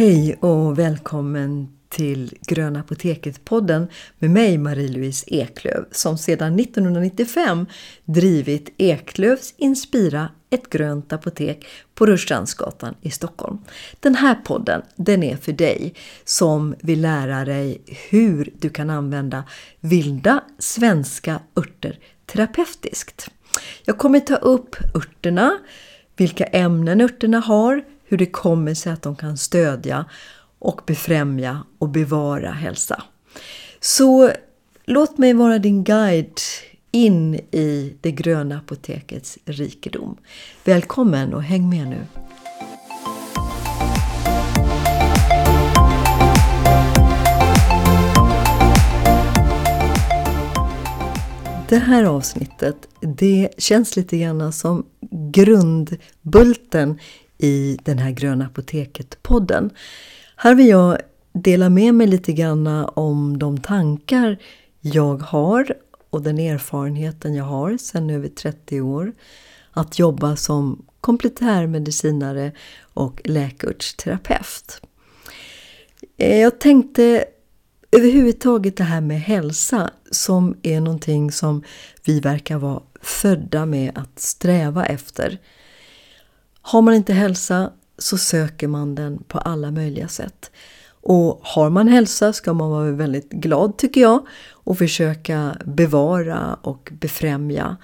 Hej och välkommen till Gröna Apoteket-podden med mig Marie-Louise Eklöv som sedan 1995 drivit Eklövs Inspira, ett grönt apotek på Rörstrandsgatan i Stockholm. Den här podden den är för dig som vill lära dig hur du kan använda vilda svenska örter terapeutiskt. Jag kommer ta upp örterna, vilka ämnen örterna har, hur det kommer sig att de kan stödja och befrämja och bevara hälsa. Så låt mig vara din guide in i det gröna apotekets rikedom. Välkommen och häng med nu! Det här avsnittet det känns lite grann som grundbulten i den här Gröna Apoteket-podden. Här vill jag dela med mig lite grann om de tankar jag har och den erfarenheten jag har sedan över 30 år att jobba som komplementärmedicinare och läkarterapeut. Eh, jag tänkte överhuvudtaget det här med hälsa som är någonting som vi verkar vara födda med att sträva efter. Har man inte hälsa så söker man den på alla möjliga sätt. Och har man hälsa ska man vara väldigt glad tycker jag och försöka bevara och befrämja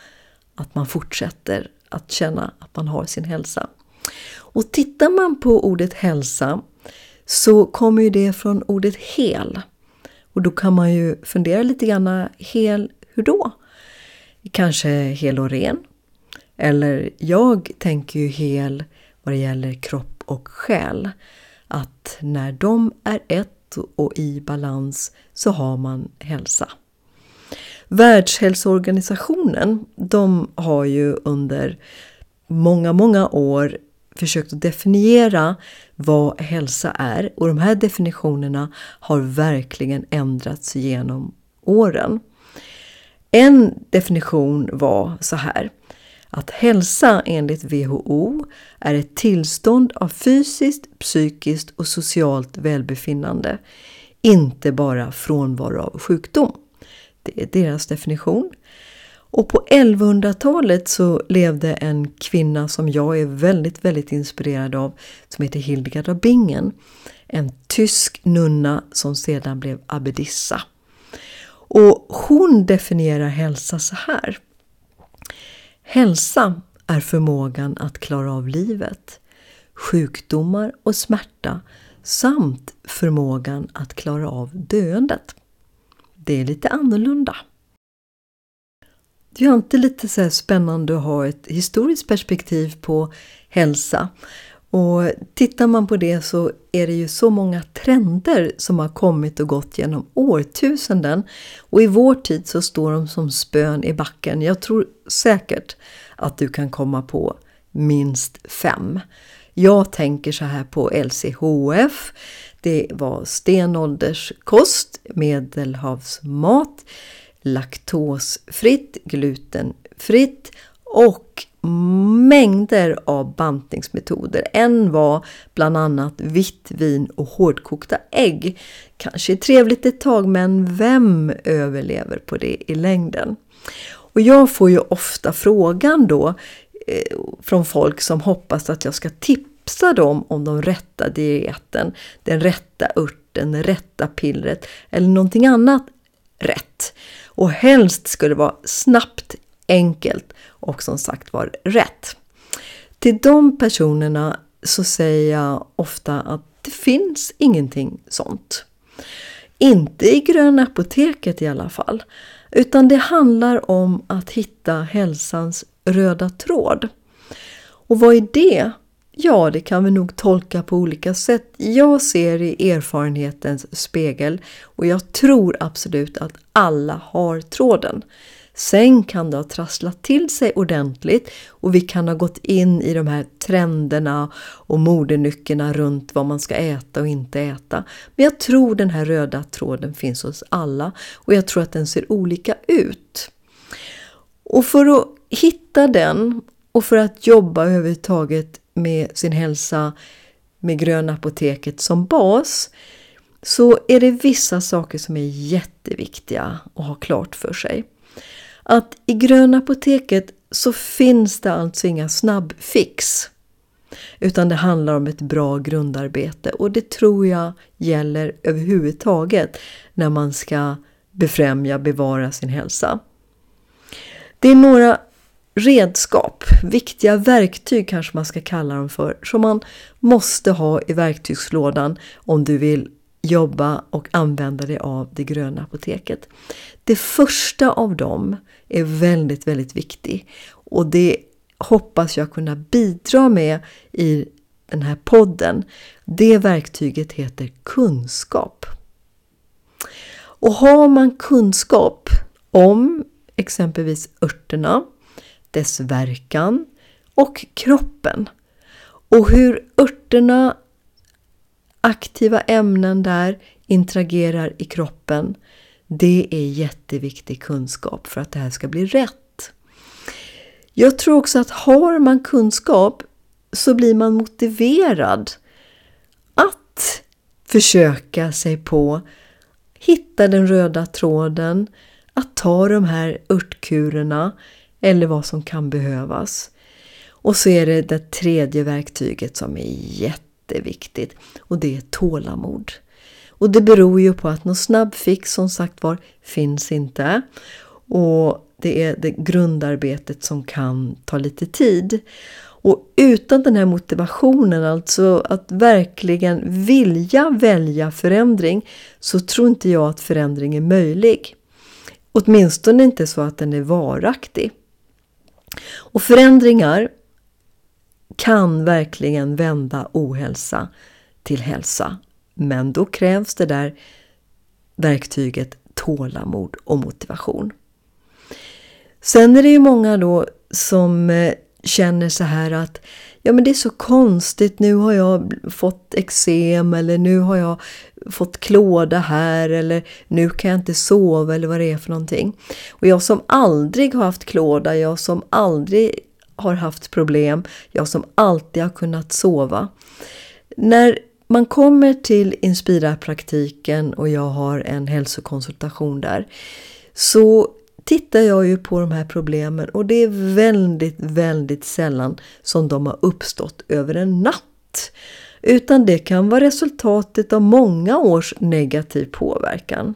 att man fortsätter att känna att man har sin hälsa. Och tittar man på ordet hälsa så kommer ju det från ordet hel. Och då kan man ju fundera lite grann, hel hur då? Kanske hel och ren? Eller jag tänker ju hel vad det gäller kropp och själ. Att när de är ett och i balans så har man hälsa. Världshälsoorganisationen de har ju under många, många år försökt att definiera vad hälsa är och de här definitionerna har verkligen ändrats genom åren. En definition var så här att hälsa enligt WHO är ett tillstånd av fysiskt, psykiskt och socialt välbefinnande, inte bara frånvaro av sjukdom. Det är deras definition. Och på 1100-talet så levde en kvinna som jag är väldigt, väldigt inspirerad av som heter Hildegard av Bingen. En tysk nunna som sedan blev abbedissa. Och hon definierar hälsa så här. Hälsa är förmågan att klara av livet, sjukdomar och smärta samt förmågan att klara av döendet. Det är lite annorlunda. Det är alltid lite så spännande att ha ett historiskt perspektiv på hälsa. Och tittar man på det så är det ju så många trender som har kommit och gått genom årtusenden. Och i vår tid så står de som spön i backen. Jag tror säkert att du kan komma på minst fem. Jag tänker så här på LCHF. Det var stenålderskost, medelhavsmat, laktosfritt, glutenfritt och mängder av bantningsmetoder. En var bland annat vitt vin och hårdkokta ägg. Kanske trevligt ett tag men vem överlever på det i längden? Och jag får ju ofta frågan då eh, från folk som hoppas att jag ska tipsa dem om de rätta dieten, den rätta örten, det rätta pillret eller någonting annat rätt. Och helst ska det vara snabbt, enkelt och som sagt var rätt. Till de personerna så säger jag ofta att det finns ingenting sånt. Inte i Gröna Apoteket i alla fall. Utan det handlar om att hitta hälsans röda tråd. Och vad är det? Ja, det kan vi nog tolka på olika sätt. Jag ser i erfarenhetens spegel och jag tror absolut att alla har tråden. Sen kan det ha trasslat till sig ordentligt och vi kan ha gått in i de här trenderna och modenyckerna runt vad man ska äta och inte äta. Men jag tror den här röda tråden finns hos alla och jag tror att den ser olika ut. Och för att hitta den och för att jobba överhuvudtaget med sin hälsa med grönapoteket som bas så är det vissa saker som är jätteviktiga att ha klart för sig. Att i Gröna Apoteket så finns det alltså inga snabbfix. Utan det handlar om ett bra grundarbete och det tror jag gäller överhuvudtaget när man ska befrämja, bevara sin hälsa. Det är några redskap, viktiga verktyg kanske man ska kalla dem för, som man måste ha i verktygslådan om du vill jobba och använda dig av det gröna apoteket. Det första av dem är väldigt, väldigt viktig och det hoppas jag kunna bidra med i den här podden. Det verktyget heter kunskap. Och har man kunskap om exempelvis örterna, dess verkan och kroppen och hur örterna, aktiva ämnen där interagerar i kroppen. Det är jätteviktig kunskap för att det här ska bli rätt. Jag tror också att har man kunskap så blir man motiverad att försöka sig på hitta den röda tråden, att ta de här örtkurerna eller vad som kan behövas. Och så är det det tredje verktyget som är jätteviktigt och det är tålamod. Och det beror ju på att någon snabb fix som sagt var finns inte. Och det är det grundarbetet som kan ta lite tid. Och utan den här motivationen, alltså att verkligen vilja välja förändring, så tror inte jag att förändring är möjlig. Åtminstone inte så att den är varaktig. Och förändringar kan verkligen vända ohälsa till hälsa. Men då krävs det där verktyget tålamod och motivation. Sen är det ju många då som eh, känner så här att ja men det är så konstigt, nu har jag fått eksem eller nu har jag fått klåda här eller nu kan jag inte sova eller vad det är för någonting. Och jag som aldrig har haft klåda, jag som aldrig har haft problem, jag som alltid har kunnat sova. När man kommer till Inspira-praktiken och jag har en hälsokonsultation där så tittar jag ju på de här problemen och det är väldigt, väldigt sällan som de har uppstått över en natt. Utan det kan vara resultatet av många års negativ påverkan.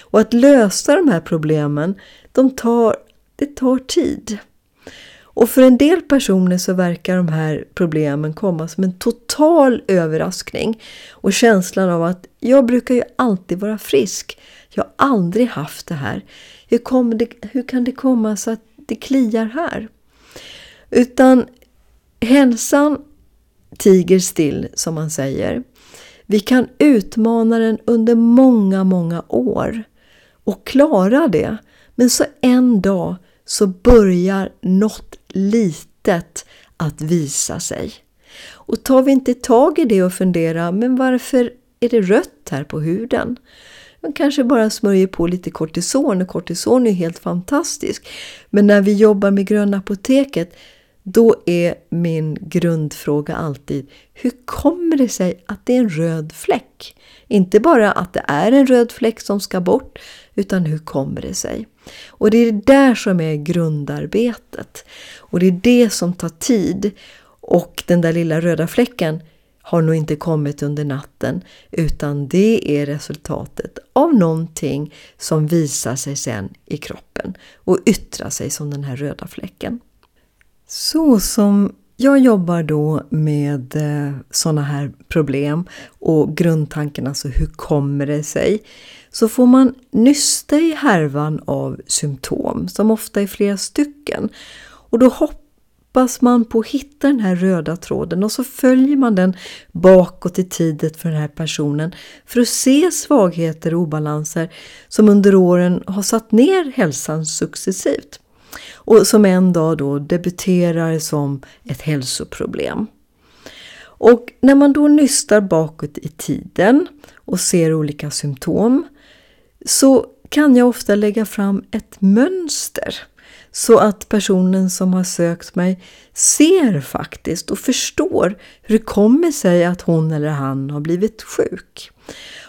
Och att lösa de här problemen, de tar, det tar tid. Och för en del personer så verkar de här problemen komma som en total överraskning. Och känslan av att jag brukar ju alltid vara frisk. Jag har aldrig haft det här. Hur, det, hur kan det komma så att det kliar här? Utan hälsan tiger still, som man säger. Vi kan utmana den under många, många år och klara det. Men så en dag så börjar något litet att visa sig. Och tar vi inte tag i det och funderar, men varför är det rött här på huden? Man kanske bara smörjer på lite kortison och kortison är helt fantastiskt. Men när vi jobbar med gröna apoteket då är min grundfråga alltid hur kommer det sig att det är en röd fläck? Inte bara att det är en röd fläck som ska bort utan hur kommer det sig? Och det är det där som är grundarbetet. Och det är det som tar tid. Och den där lilla röda fläcken har nog inte kommit under natten utan det är resultatet av någonting som visar sig sen i kroppen och yttrar sig som den här röda fläcken. Så som jag jobbar då med eh, sådana här problem och grundtanken alltså hur kommer det sig? Så får man nysta i härvan av symptom som ofta är flera stycken och då hoppas man på att hitta den här röda tråden och så följer man den bakåt i tiden för den här personen för att se svagheter och obalanser som under åren har satt ner hälsan successivt och som en dag då debuterar som ett hälsoproblem. Och när man då nystar bakåt i tiden och ser olika symptom så kan jag ofta lägga fram ett mönster Så att personen som har sökt mig ser faktiskt och förstår hur det kommer sig att hon eller han har blivit sjuk.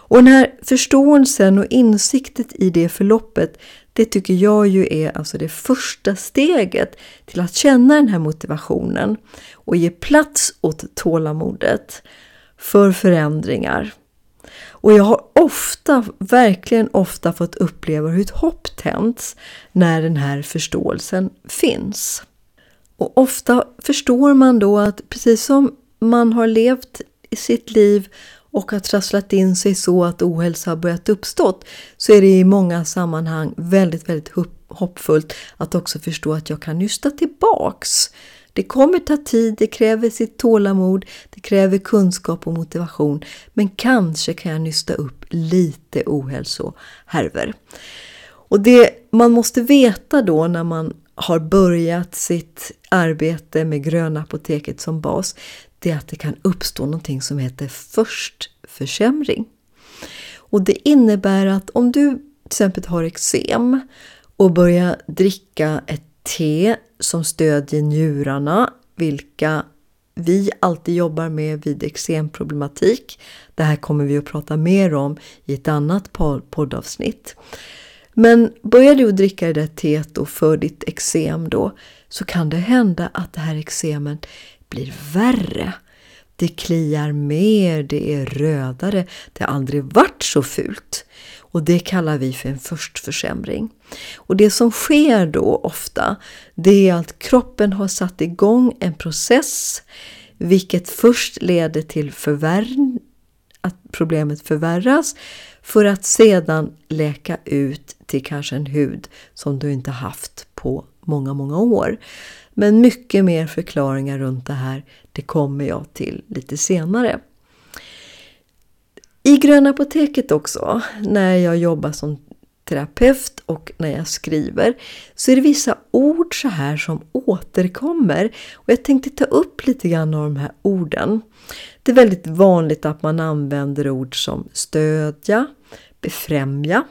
Och den här förståelsen och insikten i det förloppet det tycker jag ju är alltså det första steget till att känna den här motivationen och ge plats åt tålamodet för förändringar. Och jag har ofta, verkligen ofta fått uppleva hur ett hopp tänds när den här förståelsen finns. Och ofta förstår man då att precis som man har levt i sitt liv och har trasslat in sig så att ohälsa har börjat uppstått så är det i många sammanhang väldigt, väldigt hoppfullt att också förstå att jag kan nysta tillbaks. Det kommer ta tid, det kräver sitt tålamod, det kräver kunskap och motivation men kanske kan jag nysta upp lite ohälsohärvor. Och det man måste veta då när man har börjat sitt arbete med Gröna Apoteket som bas, det är att det kan uppstå någonting som heter förstförsämring. Och det innebär att om du till exempel har eksem och börjar dricka ett te som stödjer njurarna, vilka vi alltid jobbar med vid eksemproblematik. Det här kommer vi att prata mer om i ett annat poddavsnitt. Men börjar du dricka det där teet då för ditt eksem då så kan det hända att det här eksemet blir värre. Det kliar mer, det är rödare, det har aldrig varit så fult. Och det kallar vi för en förstförsämring. Och det som sker då ofta, det är att kroppen har satt igång en process vilket först leder till förvärr att problemet förvärras för att sedan läka ut till kanske en hud som du inte haft på många, många år. Men mycket mer förklaringar runt det här, det kommer jag till lite senare. I Gröna Apoteket också, när jag jobbar som terapeut och när jag skriver så är det vissa ord så här som återkommer och jag tänkte ta upp lite grann av de här orden. Det är väldigt vanligt att man använder ord som stödja, befrämja,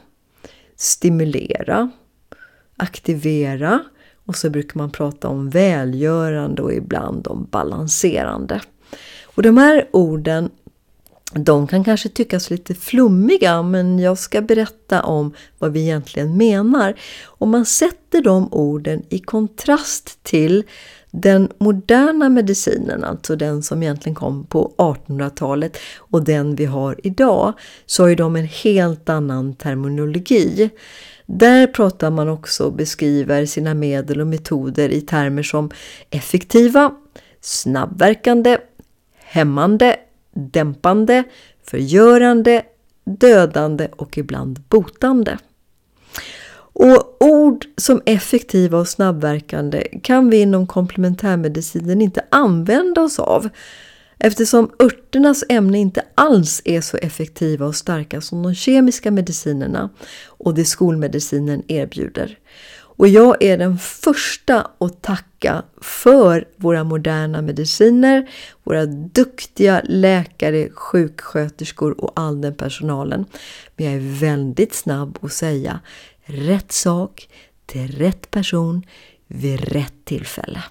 stimulera, aktivera och så brukar man prata om välgörande och ibland om balanserande. Och de här orden de kan kanske tyckas lite flummiga men jag ska berätta om vad vi egentligen menar. Om man sätter de orden i kontrast till den moderna medicinen, alltså den som egentligen kom på 1800-talet och den vi har idag, så har ju de en helt annan terminologi. Där pratar man också och beskriver sina medel och metoder i termer som effektiva, snabbverkande, hämmande, dämpande, förgörande, dödande och ibland botande. Och ord som effektiva och snabbverkande kan vi inom komplementärmedicinen inte använda oss av eftersom örternas ämne inte alls är så effektiva och starka som de kemiska medicinerna och det skolmedicinen erbjuder. Och jag är den första att tacka för våra moderna mediciner, våra duktiga läkare, sjuksköterskor och all den personalen. Men jag är väldigt snabb att säga rätt sak till rätt person vid rätt tillfälle.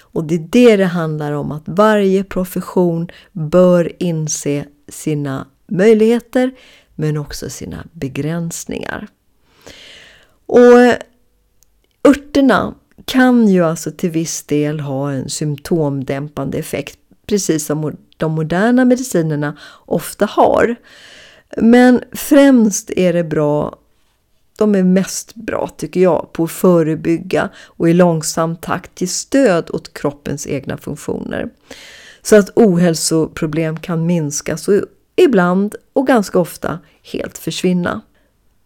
Och det är det det handlar om, att varje profession bör inse sina möjligheter men också sina begränsningar. Och Örterna kan ju alltså till viss del ha en symptomdämpande effekt, precis som de moderna medicinerna ofta har. Men främst är det bra, de är mest bra tycker jag, på att förebygga och i långsam takt ge stöd åt kroppens egna funktioner. Så att ohälsoproblem kan minskas och ibland och ganska ofta helt försvinna.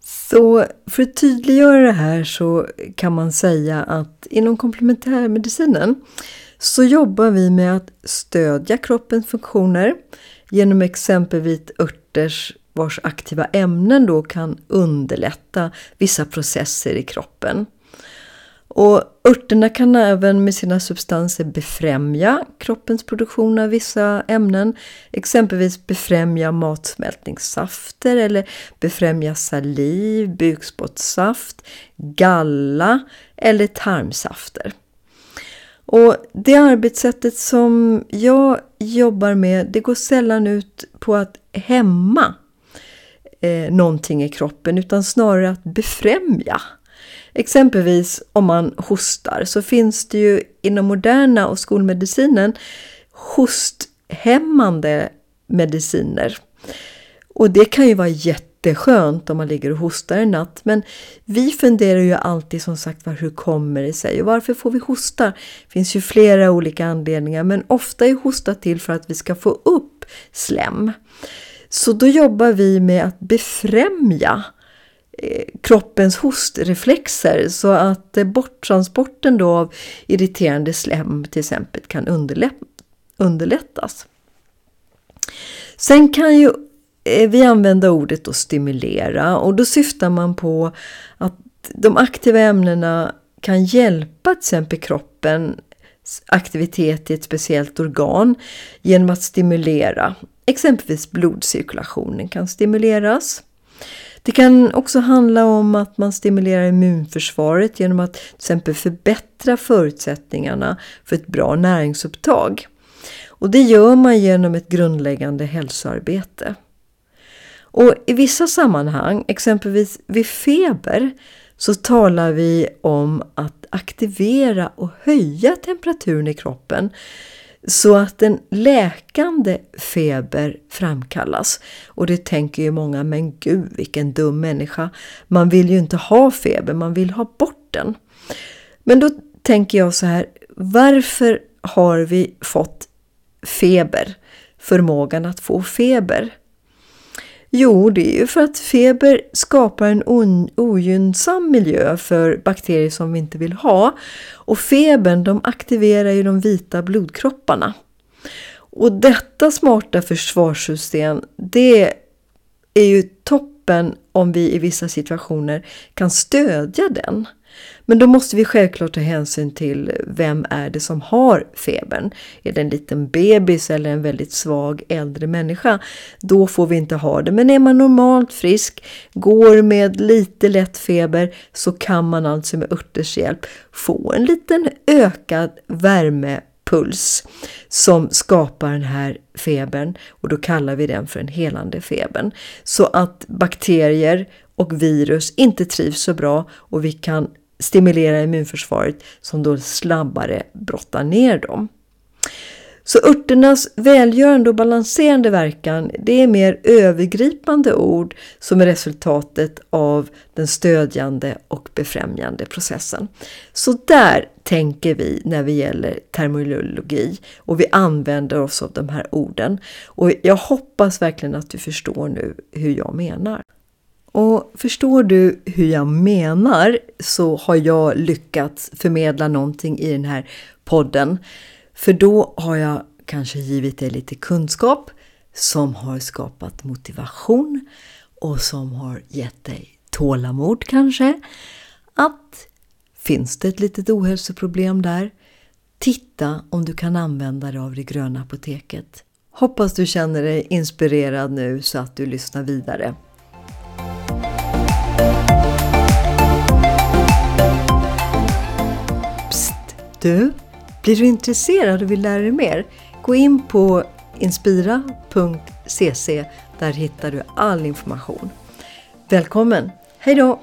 Så för att tydliggöra det här så kan man säga att inom komplementärmedicinen så jobbar vi med att stödja kroppens funktioner genom exempelvis örters vars aktiva ämnen då kan underlätta vissa processer i kroppen. Och örterna kan även med sina substanser befrämja kroppens produktion av vissa ämnen. Exempelvis befrämja matsmältningssafter eller befrämja saliv, bukspottssaft, galla eller tarmsafter. Och det arbetssättet som jag jobbar med det går sällan ut på att hämma eh, någonting i kroppen utan snarare att befrämja. Exempelvis om man hostar så finns det ju inom moderna och skolmedicinen hosthämmande mediciner. Och det kan ju vara jätteskönt om man ligger och hostar en natt. Men vi funderar ju alltid som sagt var hur kommer det sig och varför får vi hosta? Det finns ju flera olika anledningar men ofta är hosta till för att vi ska få upp slem. Så då jobbar vi med att befrämja Eh, kroppens hostreflexer så att eh, borttransporten då av irriterande slem till exempel kan underlättas. Sen kan ju eh, vi använda ordet att stimulera och då syftar man på att de aktiva ämnena kan hjälpa till exempel kroppen aktivitet i ett speciellt organ genom att stimulera Exempelvis blodcirkulationen kan stimuleras. Det kan också handla om att man stimulerar immunförsvaret genom att till exempel förbättra förutsättningarna för ett bra näringsupptag. Och det gör man genom ett grundläggande hälsoarbete. Och I vissa sammanhang, exempelvis vid feber, så talar vi om att aktivera och höja temperaturen i kroppen så att en läkande feber framkallas. Och det tänker ju många, men gud vilken dum människa. Man vill ju inte ha feber, man vill ha bort den. Men då tänker jag så här, varför har vi fått feber? Förmågan att få feber. Jo, det är ju för att feber skapar en ogynnsam miljö för bakterier som vi inte vill ha. Och febern de aktiverar ju de vita blodkropparna. Och detta smarta försvarssystem det är ju toppen om vi i vissa situationer kan stödja den. Men då måste vi självklart ta hänsyn till vem är det som har febern. Är det en liten bebis eller en väldigt svag äldre människa? Då får vi inte ha det. Men är man normalt frisk, går med lite lätt feber så kan man alltså med örters hjälp få en liten ökad värmepuls som skapar den här febern och då kallar vi den för en helande febern. Så att bakterier och virus inte trivs så bra och vi kan stimulera immunförsvaret som då snabbare brottar ner dem. Så örternas välgörande och balanserande verkan det är mer övergripande ord som är resultatet av den stödjande och befrämjande processen. Så där tänker vi när vi gäller terminologi och vi använder oss av de här orden. Och jag hoppas verkligen att du förstår nu hur jag menar. Och förstår du hur jag menar så har jag lyckats förmedla någonting i den här podden. För då har jag kanske givit dig lite kunskap som har skapat motivation och som har gett dig tålamod kanske. Att finns det ett litet ohälsoproblem där? Titta om du kan använda dig av det gröna apoteket. Hoppas du känner dig inspirerad nu så att du lyssnar vidare. Du, blir du intresserad och vill lära dig mer? Gå in på inspira.cc. Där hittar du all information. Välkommen! Hej då!